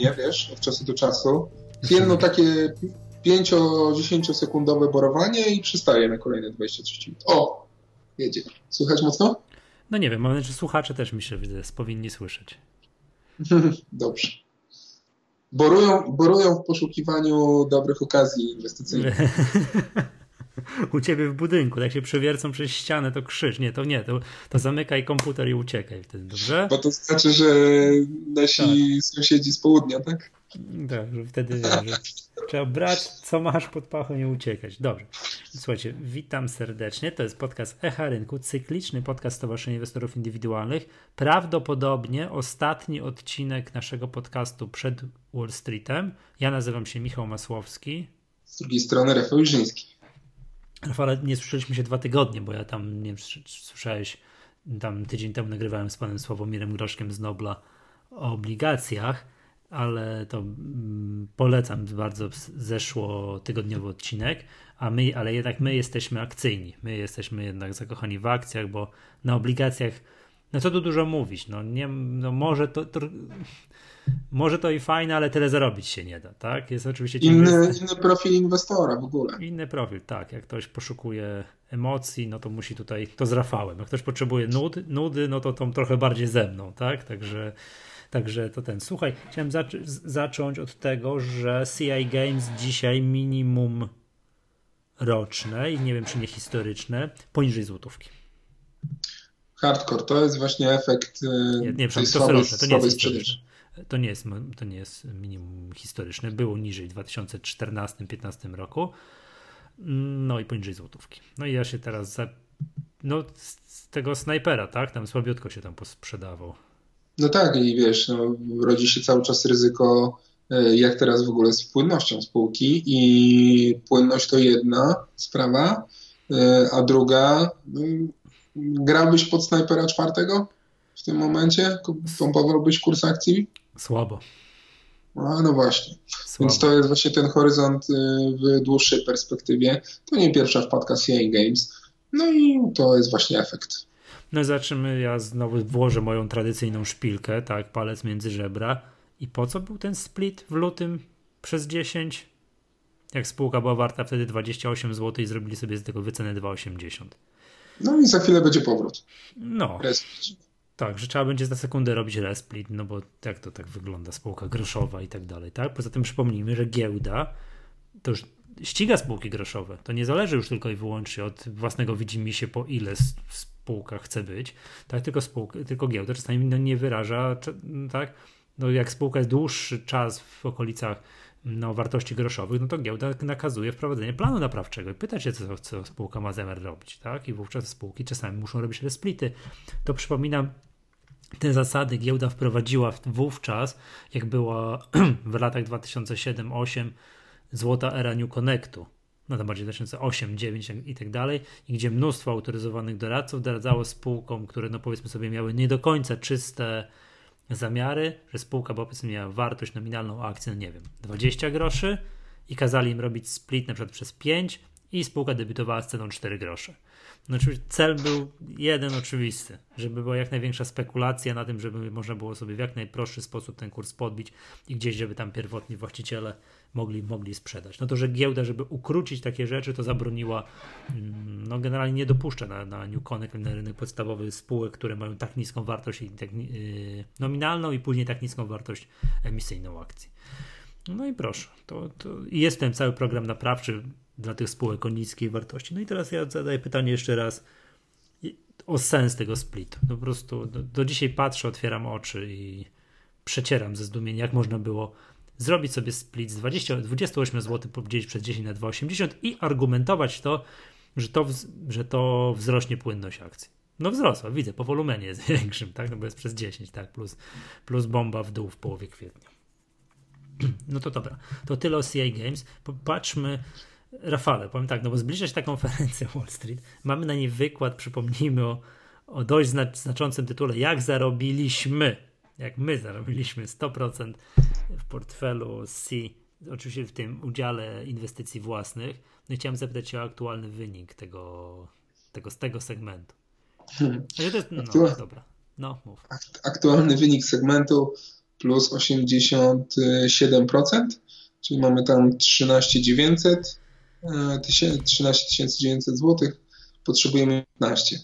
mnie, wiesz, od czasu do czasu. Jedno takie 5-10 sekundowe borowanie i przystaje na kolejne 20-30 minut. O! Jedzie. Słychać mocno? No nie wiem, mam nadzieję, że słuchacze też mi się powinni słyszeć. Dobrze. Borują, borują w poszukiwaniu dobrych okazji inwestycyjnych. U ciebie w budynku, jak się przewiercą przez ścianę, to krzyż. Nie, to nie, to, to zamykaj komputer i uciekaj wtedy, dobrze? Bo to znaczy, że nasi tak. sąsiedzi z południa, tak? Tak, że wtedy że trzeba brać, co masz pod pachą i uciekać. Dobrze. Słuchajcie, witam serdecznie. To jest podcast Echa Rynku, cykliczny podcast Stowarzyszenia Inwestorów Indywidualnych. Prawdopodobnie ostatni odcinek naszego podcastu przed Wall Streetem. Ja nazywam się Michał Masłowski. Z drugiej strony Rafał Iżyński. Rafale, nie słyszeliśmy się dwa tygodnie, bo ja tam, nie słyszałeś, tam tydzień temu nagrywałem z panem Sławomirem Groszkiem z Nobla o obligacjach, ale to mm, polecam bardzo zeszło tygodniowy odcinek, a my, ale jednak my jesteśmy akcyjni, my jesteśmy jednak zakochani w akcjach, bo na obligacjach, no co tu dużo mówić, no nie, no może to, to może to i fajne, ale tyle zarobić się nie da, tak? Jest oczywiście inny, inny profil inwestora w ogóle. Inny profil, tak. Jak ktoś poszukuje emocji, no to musi tutaj, to z Rafałem. Jak ktoś potrzebuje nud, nudy, no to tą trochę bardziej ze mną, tak? Także, także to ten. Słuchaj, chciałem zac- zacząć od tego, że CI Games dzisiaj minimum roczne i nie wiem czy nie historyczne, poniżej złotówki. Hardcore, to jest właśnie efekt nie, nie, tej to słabej, roczne, to nie jest sprzedaży. To nie, jest, to nie jest minimum historyczne. Było niżej w 2014-2015 roku. No i poniżej złotówki. No i ja się teraz za, no, z tego snajpera, tak? Tam słabiutko się tam posprzedawał. No tak, i wiesz, no, rodzi się cały czas ryzyko, e, jak teraz w ogóle z płynnością spółki. I płynność to jedna sprawa, e, a druga, mm, grałbyś pod snajpera czwartego w tym momencie? Pompowałbyś kurs akcji? Słabo. A, no właśnie. Słabo. Więc to jest właśnie ten horyzont y, w dłuższej perspektywie. To nie pierwsza wpadka CA Games. No i to jest właśnie efekt. No zobaczymy, ja znowu włożę moją tradycyjną szpilkę, tak, palec między żebra. I po co był ten split w lutym przez 10? Jak spółka była warta wtedy 28 zł i zrobili sobie z tego wycenę 2,80. No i za chwilę będzie powrót. No. Respekt. Tak, że trzeba będzie za sekundę robić resplit, no bo jak to tak wygląda, spółka groszowa i tak dalej, tak? Poza tym przypomnijmy, że giełda to już ściga spółki groszowe. To nie zależy już tylko i wyłącznie od własnego widzimisię, po ile spółka chce być, tak? Tylko, spółka, tylko giełda czasami no, nie wyraża, tak? No jak spółka jest dłuższy czas w okolicach no, wartości groszowych, no to giełda nakazuje wprowadzenie planu naprawczego i pyta się, co, co spółka ma zamiar robić, tak? I wówczas spółki czasami muszą robić resplity. To przypominam te zasady giełda wprowadziła wówczas, jak była w latach 2007-2008 złota era New Connectu, no to bardziej 2008, 2009 i tak dalej, i gdzie mnóstwo autoryzowanych doradców doradzało spółkom, które no powiedzmy sobie miały nie do końca czyste zamiary, że spółka bo powiedzmy miała wartość nominalną akcji, no nie wiem, 20 groszy i kazali im robić split na przykład przez 5 i spółka debiutowała z ceną 4 grosze. No cel był jeden oczywisty, żeby była jak największa spekulacja na tym, żeby można było sobie w jak najprostszy sposób ten kurs podbić i gdzieś, żeby tam pierwotni właściciele mogli, mogli sprzedać. No to, że giełda, żeby ukrócić takie rzeczy, to zabroniła, mm, no generalnie nie dopuszcza na, na New Connect, na rynek podstawowy spółek, które mają tak niską wartość i tak, yy, nominalną i później tak niską wartość emisyjną akcji. No i proszę, to, to jest ten cały program naprawczy dla tych spółek o niskiej wartości. No i teraz ja zadaję pytanie jeszcze raz o sens tego splitu. No po prostu do, do dzisiaj patrzę, otwieram oczy i przecieram ze zdumienia, jak można było zrobić sobie split z 20, 28 zł podzielić przez 10 na 2,80 i argumentować to, że to, że to wzrośnie płynność akcji. No wzrosła, widzę, po wolumenie jest większym, tak, no bo jest przez 10, tak, plus, plus bomba w dół w połowie kwietnia. No to dobra, to tyle o CI Games. Popatrzmy, Rafale, powiem tak, no bo zbliża się ta konferencja Wall Street, mamy na niej wykład, przypomnijmy o, o dość znaczącym tytule, jak zarobiliśmy, jak my zarobiliśmy 100% w portfelu C, oczywiście w tym udziale inwestycji własnych. No i chciałem zapytać się o aktualny wynik tego, tego z tego segmentu. Hmm. To jest, no, dobra. No, mów. Aktualny wynik segmentu plus 87%, czyli mamy tam 13 900, 13 900 zł, potrzebujemy 15.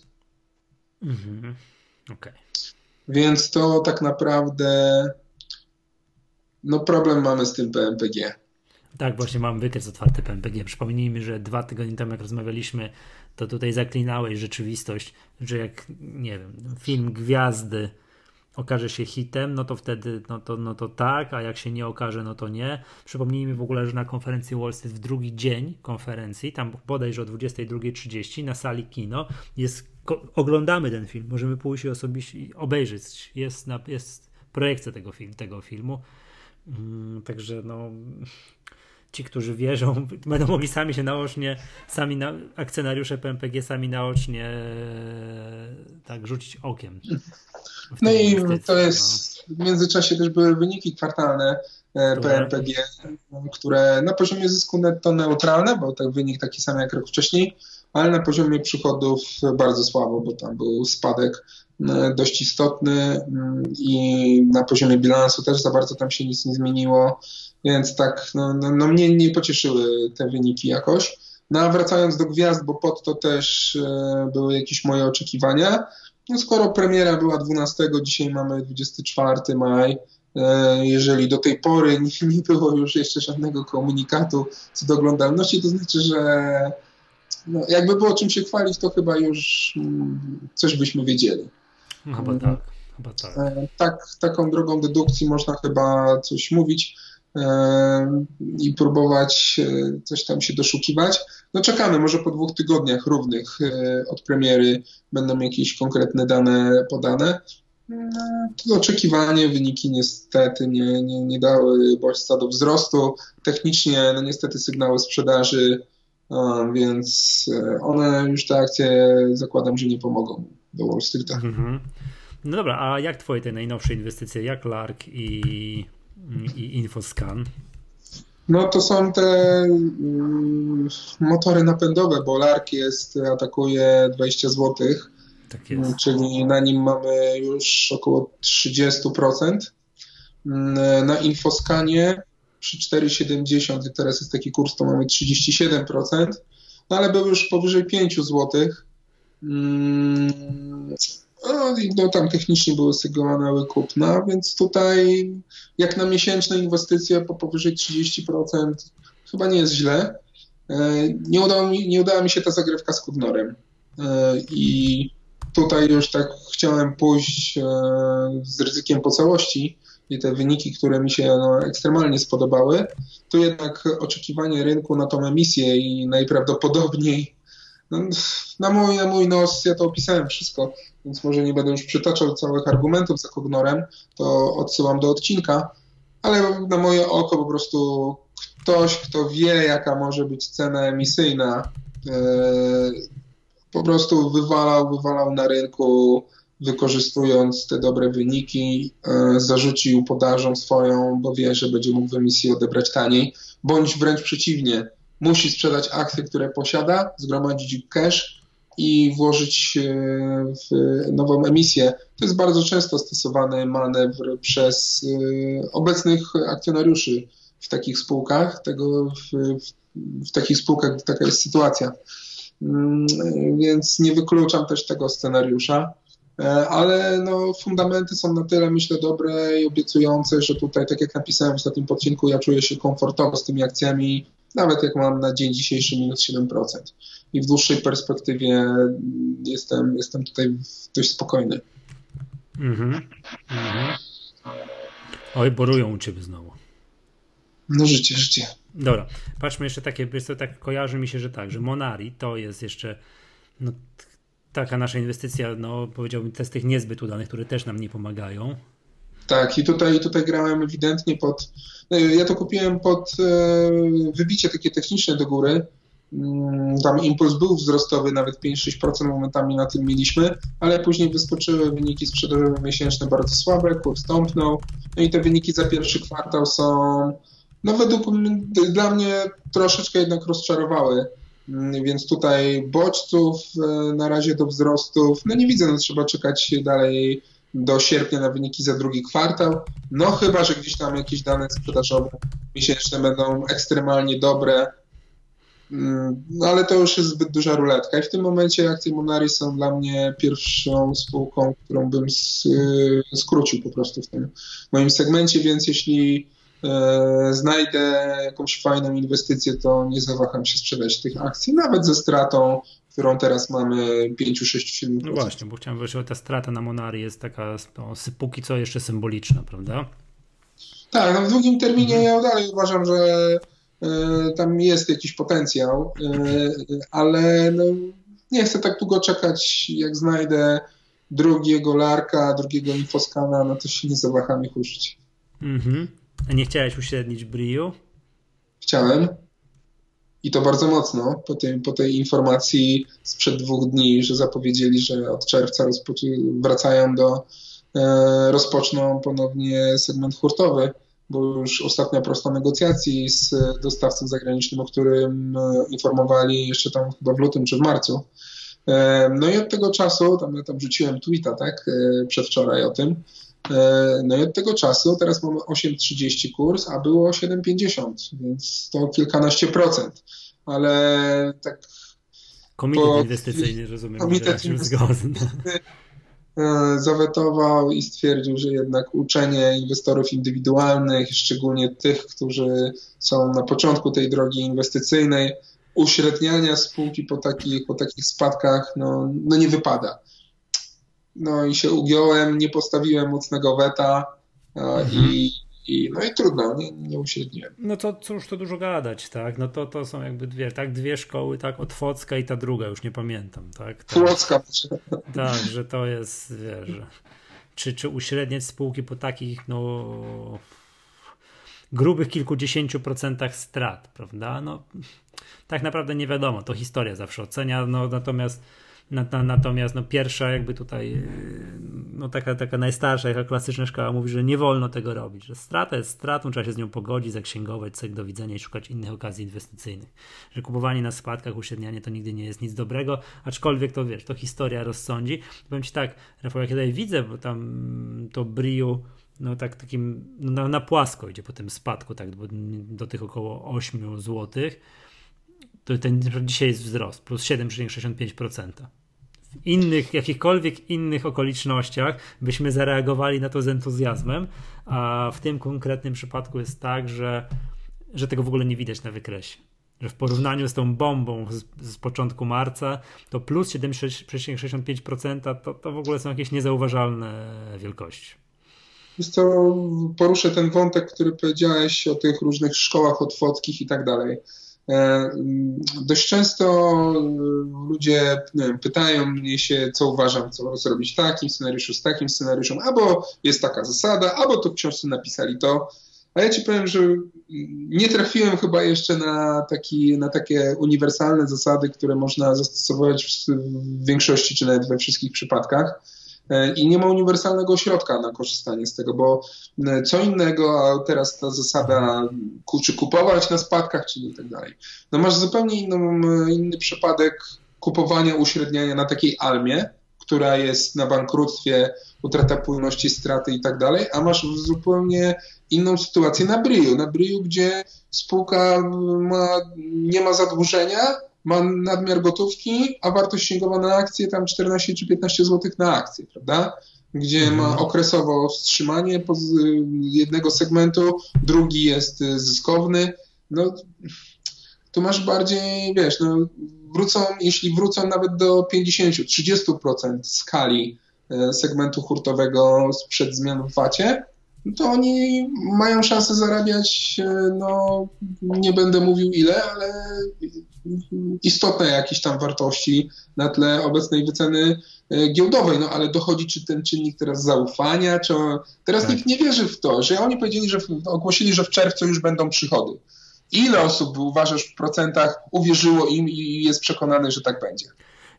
Mhm. Okay. Więc to tak naprawdę no problem mamy z tym PMPG. Tak, właśnie mam wykres otwarty PMPG. Przypomnijmy, że dwa tygodnie temu, jak rozmawialiśmy, to tutaj zaklinałeś rzeczywistość, że jak, nie wiem, film Gwiazdy okaże się hitem, no to wtedy, no to, no to tak, a jak się nie okaże, no to nie. Przypomnijmy w ogóle, że na konferencji Wall Street w drugi dzień konferencji, tam bodajże o 22.30 na sali kino, jest, oglądamy ten film, możemy pójść i osobiście obejrzeć, jest, na, jest projekcja tego, film, tego filmu, mm, także no ci, którzy wierzą, będą mogli sami się naocznie, sami na, akcjonariusze PMPG sami naocznie e, tak rzucić okiem. No i to jest, no. w międzyczasie też były wyniki kwartalne e, PMPG, które na poziomie zysku netto neutralne, bo tak wynik taki sam jak rok wcześniej, ale na poziomie przychodów bardzo słabo, bo tam był spadek dość istotny mm, i na poziomie bilansu też za bardzo tam się nic nie zmieniło. Więc tak, no, no, no mnie nie pocieszyły te wyniki jakoś. No a wracając do gwiazd, bo pod to też e, były jakieś moje oczekiwania. No skoro premiera była 12, dzisiaj mamy 24 maj, e, jeżeli do tej pory nie, nie było już jeszcze żadnego komunikatu co do oglądalności, to znaczy, że no, jakby było czym się chwalić, to chyba już mm, coś byśmy wiedzieli. No, chyba tak. Chyba tak. E, tak. Taką drogą dedukcji można chyba coś mówić i próbować e, coś tam się doszukiwać. No czekamy, może po dwóch tygodniach równych e, od premiery będą jakieś konkretne dane podane. No, to oczekiwanie, wyniki niestety nie, nie, nie dały bodźca do wzrostu. Technicznie, no niestety sygnały sprzedaży, więc e, one już te akcje zakładam, że nie pomogą do Wall Streeta. Mhm. No dobra, a jak twoje te najnowsze inwestycje, jak Lark i i Infoscan? No to są te mm, motory napędowe, bo Lark jest, atakuje 20 zł, tak czyli na nim mamy już około 30%. Mm, na Infoscanie przy 4,70 teraz jest taki kurs, to mamy 37%, no ale był już powyżej 5 zł. No, no tam technicznie były sygnały kupna, więc tutaj jak na miesięczne inwestycje po powyżej 30% chyba nie jest źle. E, nie, udało mi, nie udała mi się ta zagrywka z Kugnorem e, i tutaj już tak chciałem pójść e, z ryzykiem po całości i te wyniki, które mi się no, ekstremalnie spodobały, tu jednak oczekiwanie rynku na tą emisję i najprawdopodobniej no, na, mój, na mój nos, ja to opisałem wszystko, więc może nie będę już przytaczał całych argumentów za Kognorem, to odsyłam do odcinka, ale na moje oko po prostu ktoś, kto wie, jaka może być cena emisyjna, yy, po prostu wywalał, wywalał na rynku, wykorzystując te dobre wyniki, yy, zarzucił podażą swoją, bo wie, że będzie mógł w emisji odebrać taniej, bądź wręcz przeciwnie, musi sprzedać akcje, które posiada, zgromadzić cash i włożyć w nową emisję. To jest bardzo często stosowany manewr przez e, obecnych akcjonariuszy w takich spółkach, tego w, w takich spółkach taka jest sytuacja. Mm, więc nie wykluczam też tego scenariusza, e, ale no, fundamenty są na tyle, myślę, dobre i obiecujące, że tutaj, tak jak napisałem w ostatnim odcinku, ja czuję się komfortowo z tymi akcjami nawet jak mam na dzień dzisiejszy minus 7%. I w dłuższej perspektywie jestem, jestem tutaj dość spokojny. Mhm. mhm. Oj, borują u ciebie znowu. No życie, życie. Dobra, patrzmy jeszcze takie, to tak kojarzy mi się, że tak, że Monari to jest jeszcze no, taka nasza inwestycja, no powiedziałbym, te z tych niezbyt udanych, które też nam nie pomagają. Tak, i tutaj, tutaj grałem ewidentnie pod. No, ja to kupiłem pod e, wybicie takie techniczne do góry. Mm, tam impuls był wzrostowy, nawet 5-6% momentami na tym mieliśmy, ale później wyskoczyły wyniki sprzedażowe miesięczne bardzo słabe, kurs tąpnął. No i te wyniki za pierwszy kwartał są, no według dla mnie troszeczkę jednak rozczarowały. Mm, więc tutaj bodźców e, na razie do wzrostów, no nie widzę, no trzeba czekać dalej do sierpnia na wyniki za drugi kwartał. No chyba, że gdzieś tam jakieś dane sprzedażowe miesięczne będą ekstremalnie dobre, mm, no ale to już jest zbyt duża ruletka i w tym momencie akcje Monari są dla mnie pierwszą spółką, którą bym skrócił po prostu w tym moim segmencie, więc jeśli e, znajdę jakąś fajną inwestycję, to nie zawaham się sprzedać tych akcji, nawet ze stratą którą teraz mamy 5, 6, 7 No właśnie, bo chciałem powiedzieć, że ta strata na Monari jest taka no, póki co jeszcze symboliczna, prawda? Tak, no w długim terminie ja dalej uważam, że y, tam jest jakiś potencjał, y, ale no, nie chcę tak długo czekać, jak znajdę drugiego Larka, drugiego Infoskana, no to się nie zawaham ich użyć. Mhm. A nie chciałeś uśrednić Briu? Chciałem. I to bardzo mocno po tej, po tej informacji sprzed dwóch dni, że zapowiedzieli, że od czerwca wracają do, e, rozpoczną ponownie segment hurtowy, bo już ostatnia prosta negocjacji z dostawcą zagranicznym, o którym e, informowali jeszcze tam chyba w lutym czy w marcu. E, no i od tego czasu, tam ja tam rzuciłem tweeta, tak, przedwczoraj o tym, no i od tego czasu teraz mamy 8,30 kurs, a było 7,50, więc to kilkanaście procent ale tak. Komitet po, inwestycyjny, rozumiem, komitet inwestycyjny e, zawetował i stwierdził, że jednak uczenie inwestorów indywidualnych, szczególnie tych, którzy są na początku tej drogi inwestycyjnej, uśredniania spółki po takich, po takich spadkach no, no nie wypada. No i się ugiąłem, nie postawiłem mocnego weta mhm. i i, no i trudno, nie, nie uśredniłem. No to cóż to dużo gadać, tak? No to, to są jakby dwie, tak? Dwie szkoły, tak? Otwocka i ta druga, już nie pamiętam, tak? Otwocka. Tak, tak, że to jest, wiesz, czy, czy uśredniać spółki po takich, no grubych kilkudziesięciu procentach strat, prawda? No tak naprawdę nie wiadomo, to historia zawsze ocenia, no natomiast Natomiast no, pierwsza jakby tutaj, e, no taka, taka najstarsza, jaka klasyczna szkoła mówi, że nie wolno tego robić, że strata jest stratą, trzeba się z nią pogodzić, zaksięgować, cek do widzenia i szukać innych okazji inwestycyjnych. Że kupowanie na spadkach, uśrednianie to nigdy nie jest nic dobrego, aczkolwiek to wiesz, to historia rozsądzi. Powiem Ci tak, Rafał, jak ja tutaj widzę, bo tam to Briu no tak takim, no na płasko idzie po tym spadku, tak do, do tych około 8 złotych to ten dzisiaj jest wzrost, plus 7,65%. W innych, jakichkolwiek innych okolicznościach byśmy zareagowali na to z entuzjazmem, a w tym konkretnym przypadku jest tak, że, że tego w ogóle nie widać na wykresie. Że w porównaniu z tą bombą z, z początku marca, to plus 7,65% to, to w ogóle są jakieś niezauważalne wielkości. To, poruszę ten wątek, który powiedziałeś o tych różnych szkołach otwockich i tak dalej. E, dość często ludzie wiem, pytają mnie się, co uważam, co zrobić w takim scenariuszu, z takim scenariuszem, albo jest taka zasada, albo to w książce napisali to. A ja ci powiem, że nie trafiłem chyba jeszcze na, taki, na takie uniwersalne zasady, które można zastosować w, w większości, czy nawet we wszystkich przypadkach. E, i nie ma uniwersalnego środka na korzystanie z tego, bo e, co innego, a teraz ta zasada, czy kupować na spadkach, czy i tak dalej. No masz zupełnie inną, inny przypadek kupowania, uśredniania na takiej almie, która jest na bankructwie, utrata płynności, straty i tak dalej, a masz zupełnie inną sytuację na Briu, na Briu, gdzie spółka ma, nie ma zadłużenia, ma nadmiar gotówki, a wartość księgowa na akcję tam 14 czy 15 zł na akcję, prawda? Gdzie mhm. ma okresowo wstrzymanie jednego segmentu, drugi jest y, zyskowny. No, tu masz bardziej, wiesz, no, wrócą, jeśli wrócą nawet do 50-30% skali y, segmentu hurtowego sprzed zmian w VAT-ie, no to oni mają szansę zarabiać, y, no nie będę mówił ile, ale istotne jakieś tam wartości na tle obecnej wyceny e, giełdowej, no ale dochodzi czy ten czynnik teraz zaufania, czy teraz tak. nikt nie wierzy w to, że oni powiedzieli, że ogłosili, że w czerwcu już będą przychody. Ile osób uważasz w procentach uwierzyło im i jest przekonane, że tak będzie?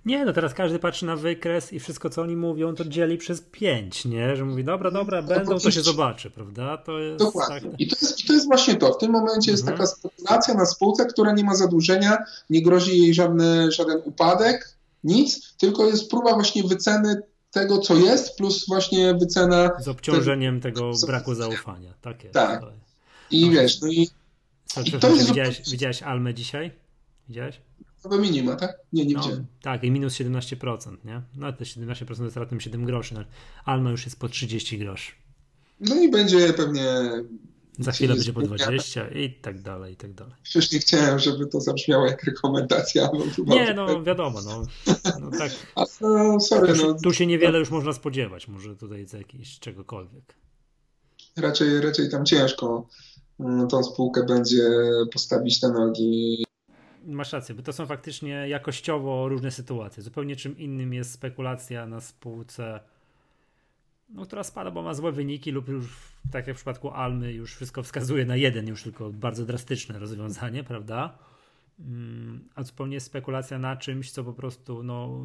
Nie, no teraz każdy patrzy na wykres i wszystko, co oni mówią, to dzieli przez pięć, nie? Że mówi, dobra, dobra, no, będą, to się zobaczy, prawda? To jest Dokładnie. Tak... I, to jest, I to jest właśnie to. W tym momencie mhm. jest taka spekulacja na spółce, która nie ma zadłużenia, nie grozi jej żadny, żaden upadek, nic, tylko jest próba właśnie wyceny tego, co jest, plus właśnie wycena. Z obciążeniem tego braku zaufania. Tak jest. Tak. I wiesz, no i. Co, i to jest widziałeś, widziałeś Almę dzisiaj? Widziałeś? Nowe minima, tak? Nie, nie no, widziałem. Tak, i minus 17%, nie? No te 17% to jest raptem 7 groszy. No, Alma już jest po 30 groszy. No i będzie pewnie za chwilę będzie po 20 i tak dalej, i tak dalej. Przecież nie chciałem, żeby to zabrzmiało jak rekomendacja. Nie, no wiadomo, no, no tak. no, sorry, tu, no. tu się niewiele już można spodziewać, może tutaj z jakiejś czegokolwiek. Raczej, raczej tam ciężko no, tą spółkę będzie postawić na nogi. Masz rację, bo to są faktycznie jakościowo różne sytuacje. Zupełnie czym innym jest spekulacja na spółce no, która spada, bo ma złe wyniki lub już tak jak w przypadku Almy już wszystko wskazuje na jeden już tylko bardzo drastyczne rozwiązanie, prawda? Mm, a zupełnie spekulacja na czymś, co po prostu no,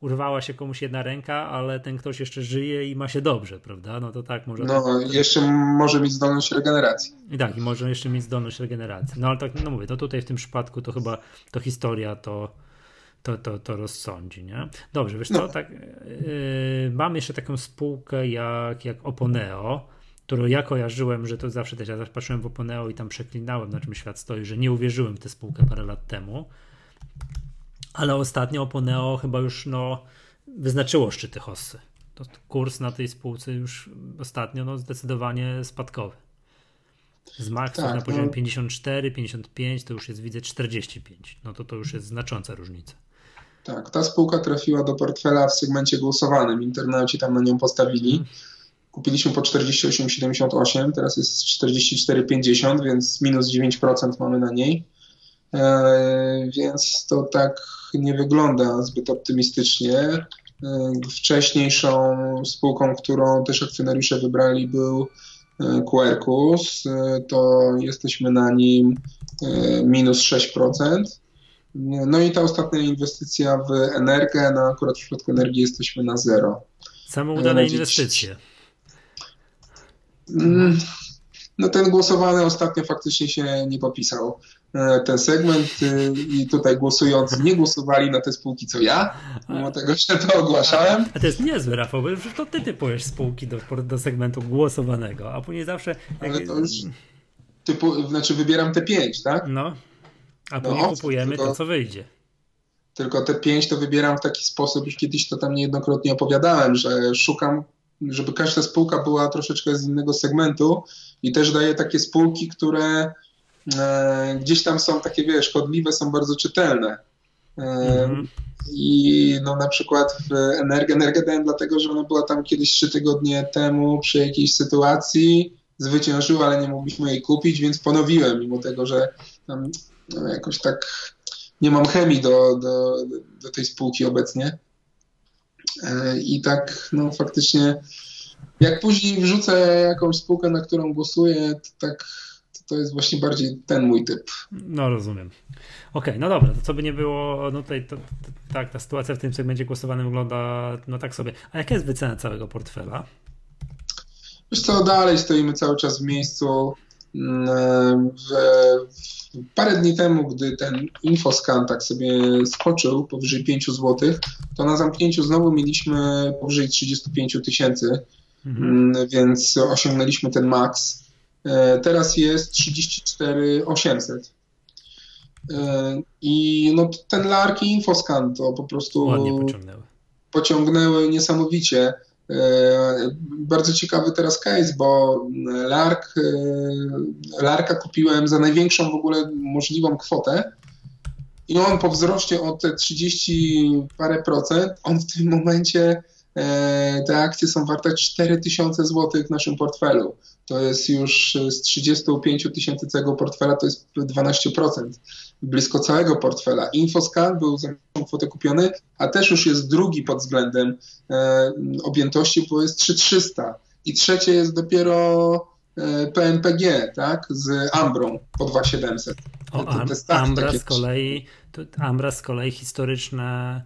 urwała się komuś jedna ręka, ale ten ktoś jeszcze żyje i ma się dobrze, prawda? No to tak może. No, tak, jeszcze może mieć zdolność regeneracji. I tak, i może jeszcze mieć zdolność regeneracji. No ale tak, no mówię, no tutaj w tym przypadku to chyba to historia to to, to, to rozsądzi, nie? Dobrze, wiesz co, no. tak, yy, mam jeszcze taką spółkę jak, jak Oponeo, którą ja kojarzyłem, że to zawsze też, ja zawsze patrzyłem w Oponeo i tam przeklinałem, na czym świat stoi, że nie uwierzyłem w tę spółkę parę lat temu, ale ostatnio Oponeo chyba już, no, wyznaczyło szczyty hossy. To kurs na tej spółce już ostatnio, no, zdecydowanie spadkowy. Z max tak, na poziomie no. 54, 55, to już jest widzę 45. No to to już jest znacząca różnica. Tak, ta spółka trafiła do portfela w segmencie głosowanym. Internauci tam na nią postawili. Mhm. Kupiliśmy po 48,78, teraz jest 44,50, więc minus 9% mamy na niej. E, więc to tak nie wygląda zbyt optymistycznie. E, wcześniejszą spółką, którą też akcjonariusze wybrali, był e, Quercus. E, to jesteśmy na nim minus 6%. No i ta ostatnia inwestycja w energię, no akurat w przypadku energii jesteśmy na zero. Same udane inwestycje. Mm, no ten głosowany ostatnio faktycznie się nie popisał. E, ten segment y, i tutaj głosujący nie głosowali na te spółki co ja, mimo tego, że to ogłaszałem. A to jest niezły, Rafał, bo to ty typujesz spółki do, do segmentu głosowanego, a później zawsze... Jak... Ale to już typu, znaczy wybieram te pięć, tak? No. A później no, kupujemy tylko, to, co wyjdzie. Tylko te pięć to wybieram w taki sposób, już kiedyś to tam niejednokrotnie opowiadałem, że szukam, żeby każda spółka była troszeczkę z innego segmentu i też daję takie spółki, które gdzieś tam są takie, wiesz, szkodliwe, są bardzo czytelne. E, mm-hmm. I no na przykład w Energię, Energię dałem dlatego, że ona była tam kiedyś trzy tygodnie temu przy jakiejś sytuacji, zwyciężyła, ale nie mogliśmy jej kupić, więc ponowiłem, mimo tego, że tam no, jakoś tak nie mam chemii do, do, do tej spółki obecnie. E, I tak, no faktycznie, jak później wrzucę jakąś spółkę, na którą głosuję, to tak to jest właśnie bardziej ten mój typ. No rozumiem. Okej, okay, no dobra, to co by nie było, no tutaj to, to, tak, ta sytuacja w tym segmencie głosowanym wygląda no tak sobie. A jaka jest wycena całego portfela? Wiesz co, dalej stoimy cały czas w miejscu. Mm, w, Parę dni temu, gdy ten infoscan tak sobie skoczył powyżej 5 zł, to na zamknięciu znowu mieliśmy powyżej 35 tysięcy, mhm. Mm, więc osiągnęliśmy ten maks. E, teraz jest 34 800. E, I no, ten lark i infoscan to po prostu pociągnęły. pociągnęły niesamowicie. E, bardzo ciekawy teraz case, bo Lark, Larka kupiłem za największą w ogóle możliwą kwotę i on po wzroście o te 30 parę procent, on w tym momencie te akcje są warte 4000 zł w naszym portfelu. To jest już z 35 tysięcy całego portfela to jest 12% blisko całego portfela. Infoscan był za tą kwotę kupiony, a też już jest drugi pod względem e, objętości, bo jest 3300. I trzecie jest dopiero e, PNPG, tak, z Ambrą po 2700. O, te, te Ambra z kolei, to Ambra z kolei historyczne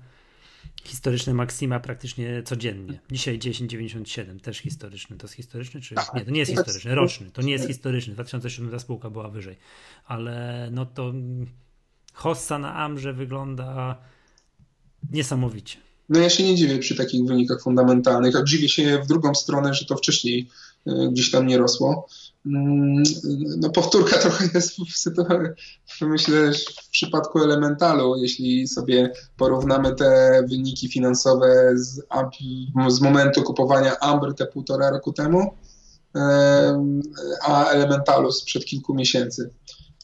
historyczne maksima praktycznie codziennie. Dzisiaj 10,97 też historyczny. To jest historyczny czy tak, nie? To nie jest historyczny, roczny. To nie jest historyczny. 2007 ta spółka była wyżej. Ale no to Hossa na Amrze wygląda niesamowicie. No ja się nie dziwię przy takich wynikach fundamentalnych, a dziwię się w drugą stronę, że to wcześniej gdzieś tam nie rosło. Mm, no powtórka trochę jest w sytuacji, myślę, w przypadku Elementalu, jeśli sobie porównamy te wyniki finansowe z, z momentu kupowania Amber te półtora roku temu, a Elementalu sprzed kilku miesięcy.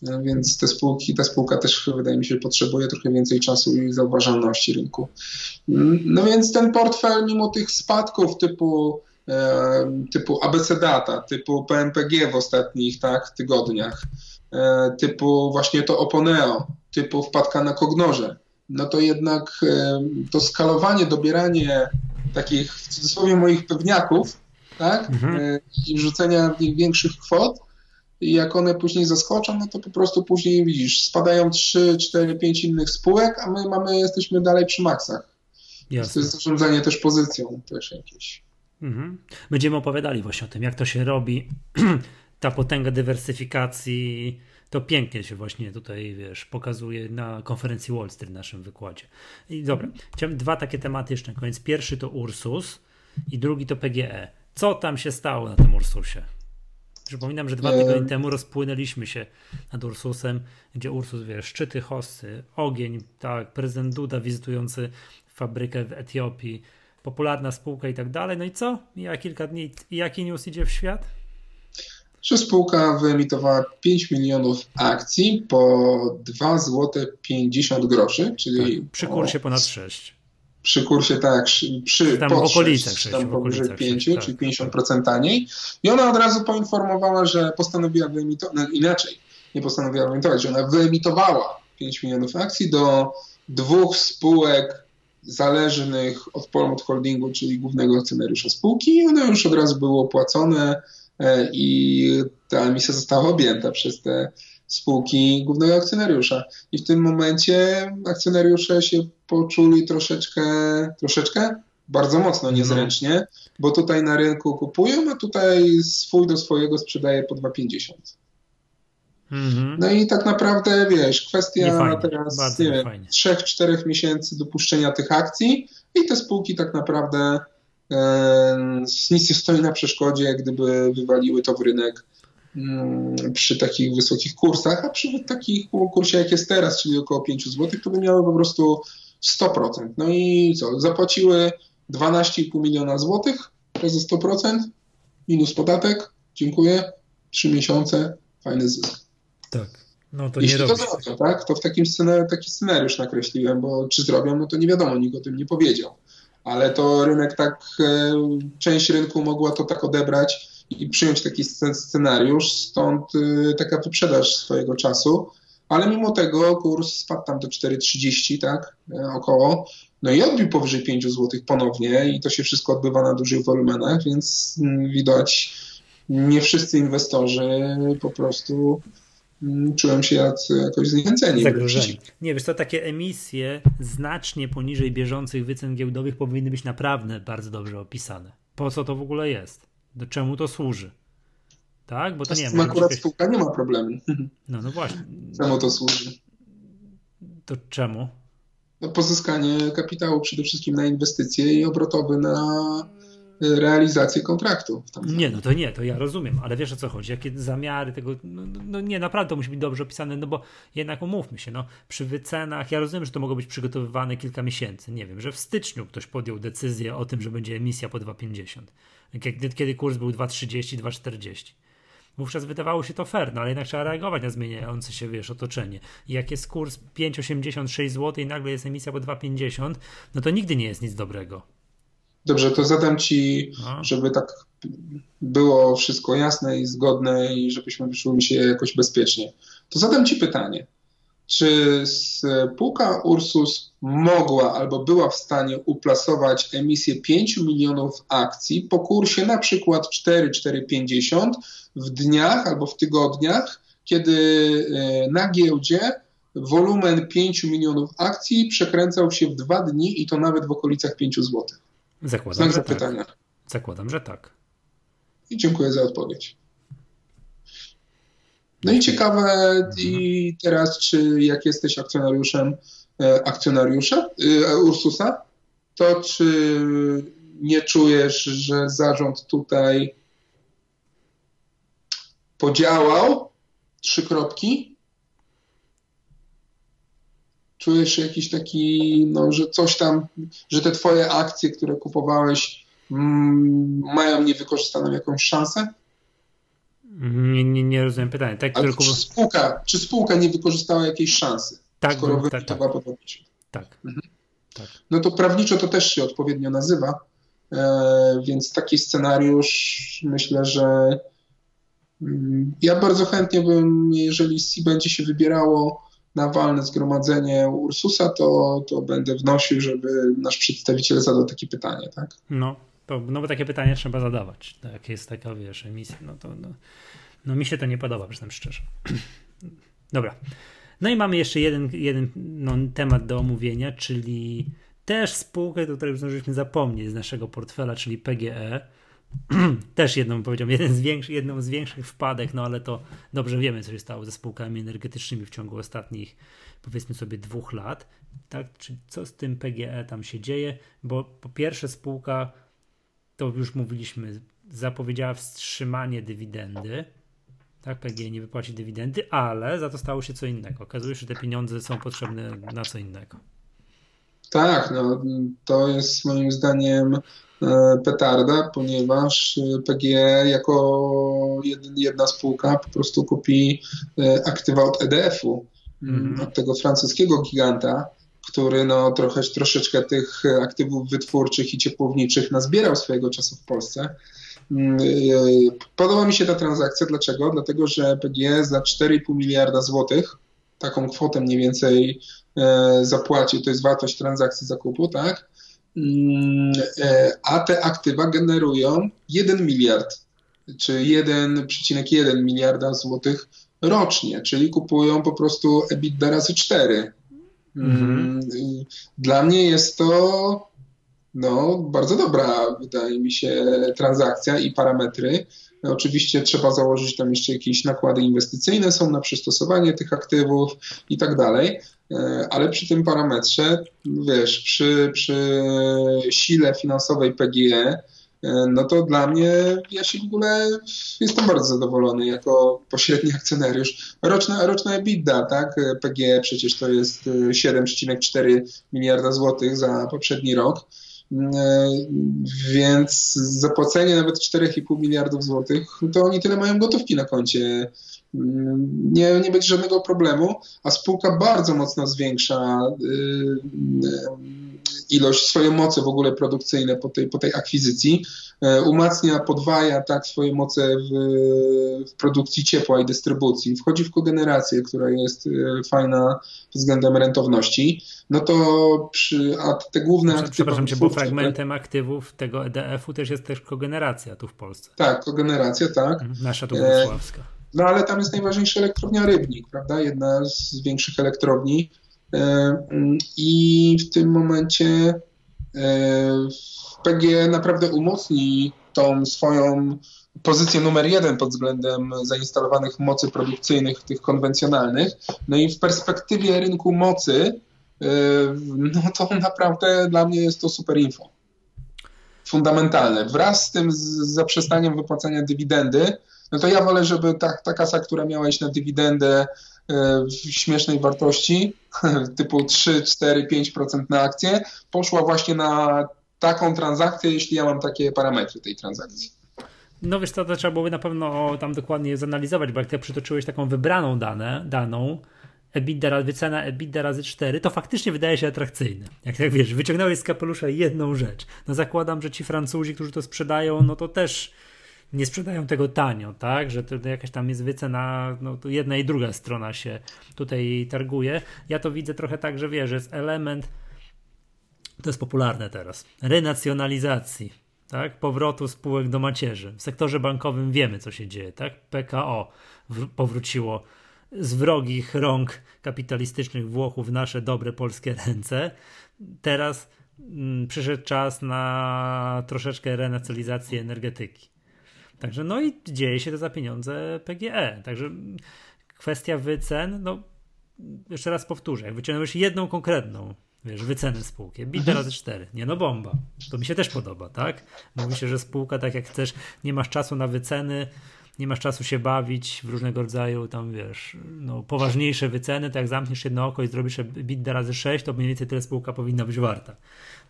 No więc te spółki, ta spółka też wydaje mi się potrzebuje trochę więcej czasu i zauważalności rynku. Mm, no więc ten portfel mimo tych spadków typu typu ABC Data, typu PMPG w ostatnich tak, tygodniach, e, typu właśnie to Oponeo, typu wpadka na Kognorze, no to jednak to skalowanie, dobieranie takich w cudzysłowie moich pewniaków tak, mhm. E, i wrzucenia w nich większych kwot, i jak one później zaskoczą, no to po prostu później widzisz, spadają 3, 4, 5 innych spółek, a my mamy, jesteśmy dalej przy maksach. Jasne. To jest zarządzanie też pozycją też jakieś. Mhm. Będziemy opowiadali właśnie o tym, jak to się robi. Ta potęga dywersyfikacji to pięknie się właśnie tutaj, wiesz, pokazuje na konferencji Wall Street w naszym wykładzie. I dobra, chciałem dwa takie tematy jeszcze na koniec. Pierwszy to Ursus i drugi to PGE. Co tam się stało na tym Ursusie? Przypominam, że dwa tygodnie temu rozpłynęliśmy się nad Ursusem, gdzie Ursus, wiesz, szczyty, hosty, ogień, tak, prezydent Duda wizytujący fabrykę w Etiopii, popularna spółka i tak dalej. No i co? Mija kilka dni i jaki news idzie w świat? Że spółka wyemitowała 5 milionów akcji po 2 zł 50 groszy, czyli tak, przy kursie o, ponad 6. Przy kursie tak, przy tam w okolicach 6, tam powyżej 5, 6, czyli tak, 50% tak. taniej. I ona od razu poinformowała, że postanowiła wyemitować, no inaczej, nie postanowiła wyemitować, że ona wyemitowała 5 milionów akcji do dwóch spółek zależnych od Polmot Holdingu, czyli głównego akcjonariusza spółki i one już od razu były opłacone e, i ta emisja została objęta przez te spółki głównego akcjonariusza. I w tym momencie akcjonariusze się poczuli troszeczkę, troszeczkę, bardzo mocno no. niezręcznie, bo tutaj na rynku kupują, a tutaj swój do swojego sprzedaje po 2,50. Mhm. No i tak naprawdę, wiesz, kwestia fajnie, teraz nie wiem, 3-4 miesięcy dopuszczenia tych akcji i te spółki tak naprawdę e, nic nie stoi na przeszkodzie, gdyby wywaliły to w rynek mm, przy takich wysokich kursach, a przy takich kursie jak jest teraz, czyli około 5 zł, to by miały po prostu 100%. No i co, zapłaciły 12,5 miliona złotych razy 100%, minus podatek, dziękuję, 3 miesiące, fajny zysk. Tak. No to Jeśli nie to zrobią, tak? To w takim scenariusz, taki scenariusz nakreśliłem, bo czy zrobią, no to nie wiadomo, nikt o tym nie powiedział. Ale to rynek tak, e, część rynku mogła to tak odebrać i przyjąć taki scenariusz, stąd e, taka wyprzedaż swojego czasu. Ale mimo tego kurs spadł tam do 4,30, tak, e, około. No i odbił powyżej 5 zł ponownie i to się wszystko odbywa na dużych wolumenach, więc mm, widać, nie wszyscy inwestorzy po prostu czułem się jakoś zniechęceni. Zagrożeni. Nie, wiesz to takie emisje znacznie poniżej bieżących wycen giełdowych powinny być naprawdę bardzo dobrze opisane. Po co to w ogóle jest? Do czemu to służy? Tak? Bo to nie wiem. akurat spółka nie ma problemu. No, no właśnie. Czemu to służy? To czemu? No, pozyskanie kapitału przede wszystkim na inwestycje i obrotowy na realizację kontraktu. Nie, no to nie, to ja rozumiem, ale wiesz o co chodzi, jakie zamiary tego, no, no, no, nie, naprawdę to musi być dobrze opisane, no bo jednak umówmy się, no przy wycenach, ja rozumiem, że to mogło być przygotowywane kilka miesięcy, nie wiem, że w styczniu ktoś podjął decyzję o tym, że będzie emisja po 2,50, kiedy, kiedy kurs był 2,30, 2,40. Wówczas wydawało się to fair, no ale jednak trzeba reagować na zmieniające się, wiesz, otoczenie. I jak jest kurs 5,86 zł i nagle jest emisja po 2,50, no to nigdy nie jest nic dobrego. Dobrze, to zadam Ci, żeby tak było wszystko jasne i zgodne i żebyśmy wyszli się jakoś bezpiecznie. To zadam Ci pytanie. Czy spółka Ursus mogła albo była w stanie uplasować emisję 5 milionów akcji po kursie na przykład 4-4,50 w dniach albo w tygodniach, kiedy e, na giełdzie wolumen 5 milionów akcji przekręcał się w dwa dni i to nawet w okolicach 5 złotych? Zakładam, Znak tak. zapytania. Tak. Zakładam, że tak. I dziękuję za odpowiedź. No i ciekawe, mhm. i teraz, czy jak jesteś akcjonariuszem, e, akcjonariusza e, Ursusa, to czy nie czujesz, że zarząd tutaj podziałał? Trzy kropki. Czujesz jakiś taki, no, że coś tam, że te twoje akcje, które kupowałeś, mm, mają niewykorzystaną jakąś szansę? Nie, nie, nie rozumiem pytania. Tak, Ale czy, spółka, czy spółka nie wykorzystała jakiejś szansy? Tak, skoro tak, tak. tak. Mhm. tak. No to prawniczo to też się odpowiednio nazywa, e, więc taki scenariusz myślę, że mm, ja bardzo chętnie bym, jeżeli C będzie się wybierało na walne zgromadzenie Ursusa, to, to będę wnosił, żeby nasz przedstawiciel zadał takie pytanie, tak? No, to, no bo takie pytanie trzeba zadawać. Jak jest taka, wiesz, emisja, no to no, no mi się to nie podoba, przyznam szczerze. Dobra. No i mamy jeszcze jeden, jeden no, temat do omówienia, czyli też spółkę, o której zdążyliśmy zapomnieć z naszego portfela, czyli PGE. też jedną, powiedziałem, jeden z większych, jedną z większych wpadek, no ale to dobrze wiemy, co się stało ze spółkami energetycznymi w ciągu ostatnich, powiedzmy sobie, dwóch lat. Tak? Czy co z tym PGE tam się dzieje? Bo po pierwsze spółka, to już mówiliśmy, zapowiedziała wstrzymanie dywidendy tak, PGE nie wypłaci dywidendy, ale za to stało się co innego. Okazuje się, że te pieniądze są potrzebne na co innego. Tak, no, to jest moim zdaniem petarda, ponieważ e, PGE jako jedna spółka po prostu kupi e, aktywa od EDF-u, mm. od tego francuskiego giganta, który no, trochę, troszeczkę tych aktywów wytwórczych i ciepłowniczych nazbierał swojego czasu w Polsce Mm, e, podoba mi się ta transakcja. Dlaczego? Dlatego, że PGE za 4,5 miliarda złotych, taką kwotę mniej więcej e, zapłaci, to jest wartość transakcji zakupu, tak? Mm, e, a te aktywa generują 1 miliard, czy 1,1 miliarda złotych rocznie, czyli kupują po prostu EBITDA razy 4. Mhm. Mm, dla mnie jest to no, bardzo dobra, wydaje mi się, transakcja i parametry. Oczywiście trzeba założyć tam jeszcze jakieś nakłady inwestycyjne, są na przystosowanie tych aktywów i tak dalej, e, ale przy tym parametrze, wiesz, przy, przy sile finansowej PGE, e, no to dla mnie, ja się w ogóle jestem bardzo zadowolony jako pośredni akcjonariusz. Roczna, roczna EBITDA, tak? PGE przecież to jest 7,4 miliarda złotych za poprzedni rok. E, więc zapłacenie nawet 4,5 miliardów złotych, to oni tyle mają gotówki na koncie. Mm, nie, nie będzie żadnego problemu, a spółka bardzo mocno zwiększa y, y, ilość, swoje moce w ogóle produkcyjne po tej, po tej akwizycji. E, umacnia, podwaja tak swoje moce w, w, produkcji ciepła i dystrybucji. Wchodzi w kogenerację, która jest e, fajna względem rentowności. No to przy, a te główne aktywy. Przepraszam cię, bo fragmentem aktywów tego EDF-u też jest też kogeneracja tu w Polsce. Tak, kogeneracja, tak. Mhm, nasza tu wrocławska. E, no ale tam jest najważniejsza elektrownia Rybnik, prawda? Jedna z większych elektrowni. I w tym momencie PG naprawdę umocni tą swoją pozycję numer jeden pod względem zainstalowanych mocy produkcyjnych, tych konwencjonalnych. No i w perspektywie rynku mocy, yy, no to naprawdę dla mnie jest to super info. Fundamentalne. Wraz z tym z zaprzestaniem wypłacania dywidendy, no to ja wolę, żeby ta, ta kasa, która miała iść na dywidendę śmiesznej wartości, typu 3, 4, 5% na akcję, poszła właśnie na taką transakcję, jeśli ja mam takie parametry tej transakcji. No wiesz, to trzeba byłoby na pewno tam dokładnie zanalizować, bo jak ty przytoczyłeś taką wybraną dane, daną, EBITDA, wycena EBITDA razy 4, to faktycznie wydaje się atrakcyjne. Jak tak wiesz, wyciągnąłeś z kapelusza jedną rzecz. No zakładam, że ci Francuzi, którzy to sprzedają, no to też nie sprzedają tego tanio, tak? Że to jakaś tam jest wycena, no to jedna i druga strona się tutaj targuje. Ja to widzę trochę tak, że wiesz, jest element to jest popularne teraz, renacjonalizacji, tak? powrotu spółek do macierzy. W sektorze bankowym wiemy, co się dzieje. Tak? PKO powróciło z wrogich rąk kapitalistycznych Włochów w nasze dobre polskie ręce. Teraz mm, przyszedł czas na troszeczkę renacjonalizację energetyki. Także no i dzieje się to za pieniądze PGE. Także kwestia wycen, no jeszcze raz powtórzę, jak wyciągnąłeś jedną konkretną Wiesz, wycenę spółki. Bit razy 4. Nie no, bomba. To mi się też podoba, tak? Mówi się, że spółka, tak jak chcesz, nie masz czasu na wyceny, nie masz czasu się bawić w różnego rodzaju tam, wiesz, no, poważniejsze wyceny, tak jak zamkniesz jedno oko i zrobisz bit razy 6, to mniej więcej tyle spółka powinna być warta.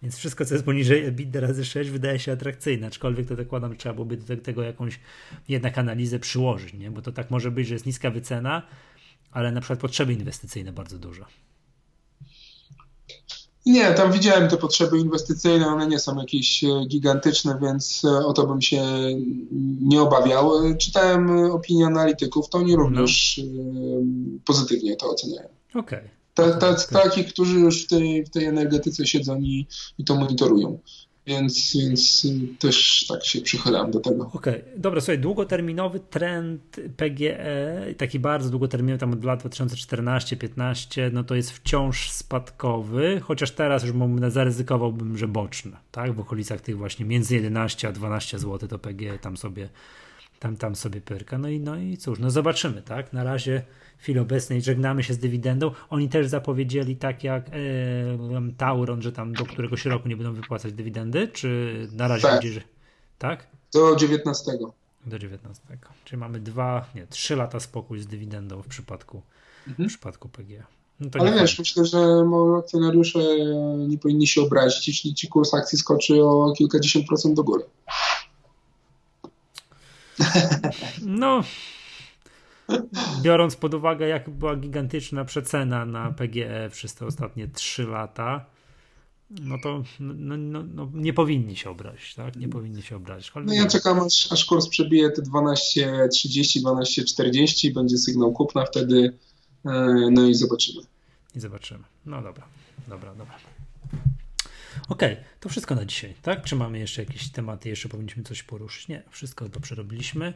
Więc wszystko, co jest poniżej EBITDA razy 6 wydaje się atrakcyjne, aczkolwiek to zakładam, że trzeba byłoby do tego jakąś jednak analizę przyłożyć, nie? bo to tak może być, że jest niska wycena, ale na przykład potrzeby inwestycyjne bardzo dużo. Nie, tam widziałem te potrzeby inwestycyjne, one nie są jakieś e, gigantyczne, więc e, o to bym się nie obawiał. Czytałem opinie analityków, to oni również no. pozytywnie to oceniają. Okej. Okay. Tacy, takich, którzy już w tej, w tej energetyce siedzą i, i to monitorują. Więc, więc też tak się przychylam do tego. Okej, okay. dobra, słuchaj, długoterminowy trend PGE, taki bardzo długoterminowy, tam od lat 2014-15, no to jest wciąż spadkowy, chociaż teraz już zaryzykowałbym, że boczny, tak, w okolicach tych właśnie między 11 a 12 zł to PGE tam sobie tam, tam sobie pyrka. No i, no i cóż, no zobaczymy, tak? Na razie chwili obecnej żegnamy się z dywidendą. Oni też zapowiedzieli, tak jak e, Tauron, że tam do któregoś roku nie będą wypłacać dywidendy, czy na razie tak. będzie, że tak? Do 19. Do 19. Czyli mamy dwa, nie, trzy lata spokój z dywidendą w przypadku, mhm. w przypadku PG. No Ale wiesz, myślę, że akcjonariusze nie powinni się obrazić, jeśli ci kurs akcji skoczy o kilkadziesiąt procent do góry. No, biorąc pod uwagę, jak była gigantyczna przecena na PGE przez te ostatnie 3 lata, no to no, no, no, nie powinni się obrazić, tak? Nie powinni się obrazić. Ale no ja czekam, aż, aż kurs przebije te 12.30, 12.40, będzie sygnał kupna wtedy, e, no i zobaczymy. I zobaczymy. No dobra, dobra, dobra. Okej, okay, to wszystko na dzisiaj, tak? Czy mamy jeszcze jakieś tematy, jeszcze powinniśmy coś poruszyć? Nie, wszystko to przerobiliśmy.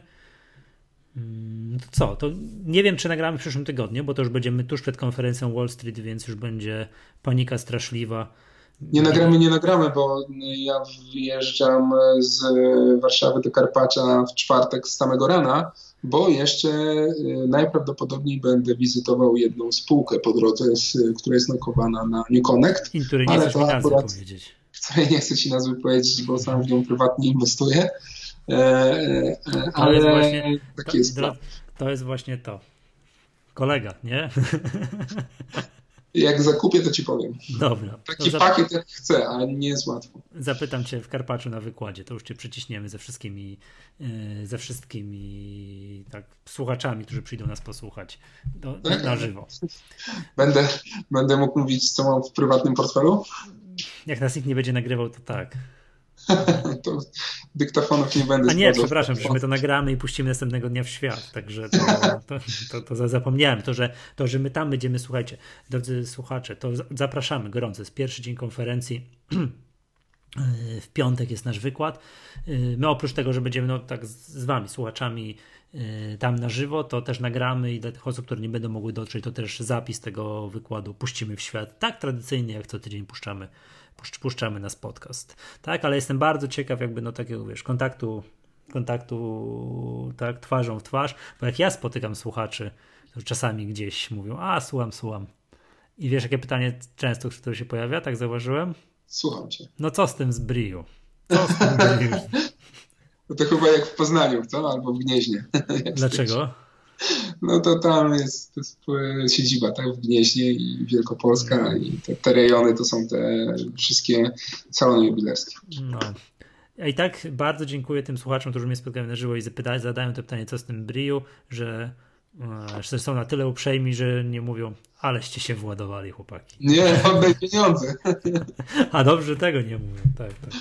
Mm, to co? To nie wiem, czy nagramy w przyszłym tygodniu, bo to już będziemy tuż przed konferencją Wall Street, więc już będzie panika straszliwa. Nie nagramy, nie nagramy, bo ja wyjeżdżam z Warszawy do Karpacza w czwartek z samego rana, bo jeszcze y, najprawdopodobniej będę wizytował jedną spółkę po drodze, która jest nokowana na New Connect. I której nie chcesz nazwy powiedzieć. Której nie chcę ci nazwy powiedzieć, bo sam w nią prywatnie inwestuję. Ale to jest właśnie, tak to, jest to jest właśnie to. Kolega, nie? Jak zakupię, to ci powiem. Dobra. Taki pakiet jak chcę, ale nie jest łatwo. Zapytam cię w Karpaczu na wykładzie, to już cię przyciśniemy ze wszystkimi, e, ze wszystkimi tak, słuchaczami, którzy przyjdą nas posłuchać do, na żywo. Będę, będę mógł mówić, co mam w prywatnym portfelu? Jak nas nikt nie będzie nagrywał, to tak. to dyktafonów nie będę A nie, przepraszam, że my to nagramy i puścimy następnego dnia w świat, także to, to, to, to, zapomniałem. To że, to, że my tam będziemy, słuchajcie, drodzy słuchacze, to zapraszamy gorąco. Jest pierwszy dzień konferencji. W piątek jest nasz wykład. My oprócz tego, że będziemy no, tak z wami, słuchaczami, tam na żywo, to też nagramy i dla tych osób, które nie będą mogły dotrzeć, to też zapis tego wykładu puścimy w świat. Tak tradycyjnie, jak co tydzień puszczamy puszczamy nas podcast. Tak, ale jestem bardzo ciekaw jakby no takiego, wiesz, kontaktu kontaktu tak twarzą w twarz, bo jak ja spotykam słuchaczy, to czasami gdzieś mówią, a słucham, słucham. I wiesz, jakie pytanie często, które się pojawia, tak zauważyłem? Słucham cię. No co z tym z Briu? Co z tym Briu? No to chyba jak w Poznaniu, co? Albo w Gnieźnie. Dlaczego? No to tam jest, to jest siedziba, tak, w Gnieźnie i Wielkopolska i te, te rejony to są te wszystkie salony jubilerskie. No. I tak bardzo dziękuję tym słuchaczom, którzy mnie spotkają na żywo i zapytają, zadają to pytanie, co z tym Briu, że, e, że są na tyle uprzejmi, że nie mówią, aleście się władowali, chłopaki. Nie, oddaj pieniądze. A dobrze, tego nie mówię. Tak, tak.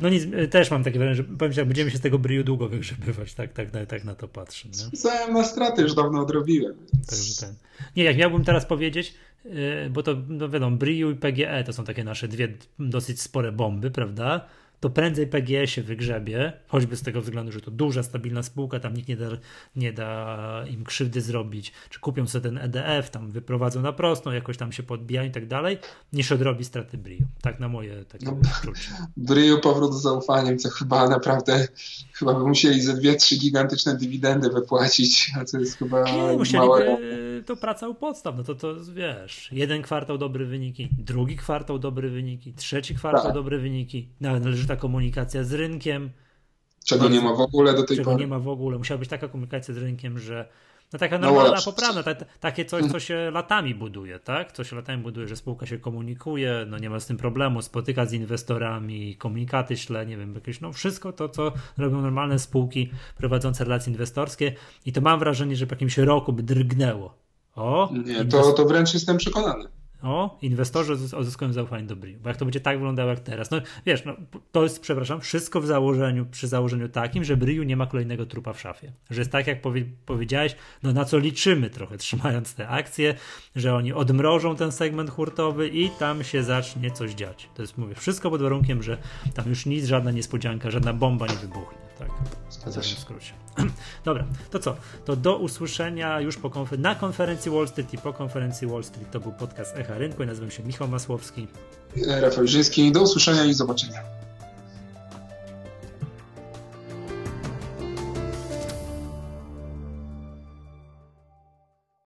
No nic, też mam takie wrażenie, że powiem że będziemy się z tego bryju długo wygrzebywać, tak, tak, tak, tak na to patrzę. Spisałem na straty, już dawno odrobiłem. Także ten. Nie, jak miałbym teraz powiedzieć, y, bo to, no wiadomo, Briu i PGE to są takie nasze dwie dosyć spore bomby, prawda? To prędzej PGE się wygrzebie, choćby z tego względu, że to duża, stabilna spółka, tam nikt nie da, nie da im krzywdy zrobić, czy kupią sobie ten EDF, tam wyprowadzą na prostą, jakoś tam się podbijają i tak dalej, niż odrobi straty Brio. Tak na moje takie no, odczucie. Brio powrót z zaufaniem, to chyba naprawdę, chyba by musieli ze dwie, trzy gigantyczne dywidendy wypłacić, a to jest chyba Nie, musieliby, to praca u podstaw, no to to wiesz, jeden kwartał dobre wyniki, drugi kwartał dobre wyniki, trzeci kwartał tak. dobre wyniki, należy ta komunikacja z rynkiem. Czego nie ma w ogóle do tej czego pory. nie ma w ogóle. Musiała być taka komunikacja z rynkiem, że no taka no normalna, no poprawna, ta, takie coś, co się latami buduje, tak? Co się latami buduje, że spółka się komunikuje, no nie ma z tym problemu, spotyka z inwestorami, komunikaty śle, nie wiem, jakieś, no wszystko to, co robią normalne spółki prowadzące relacje inwestorskie i to mam wrażenie, że po jakimś roku by drgnęło. O, nie, to, to wręcz jestem przekonany o, inwestorzy uzyskują zaufanie do BRIU. Bo jak to będzie tak wyglądało jak teraz. No wiesz, no, to jest, przepraszam, wszystko w założeniu, przy założeniu takim, że BRIU nie ma kolejnego trupa w szafie. Że jest tak, jak powie, powiedziałeś, no na co liczymy trochę, trzymając te akcje, że oni odmrożą ten segment hurtowy i tam się zacznie coś dziać. To jest, mówię, wszystko pod warunkiem, że tam już nic, żadna niespodzianka, żadna bomba nie wybuchnie. Tak, Zgadza się. w skrócie. Dobra, to co? To do usłyszenia już po konfer- na konferencji Wall Street i po konferencji Wall Street. To był podcast Echa Rynku. Ja nazywam się Michał Masłowski. Rafał Żyński. Do usłyszenia i zobaczenia.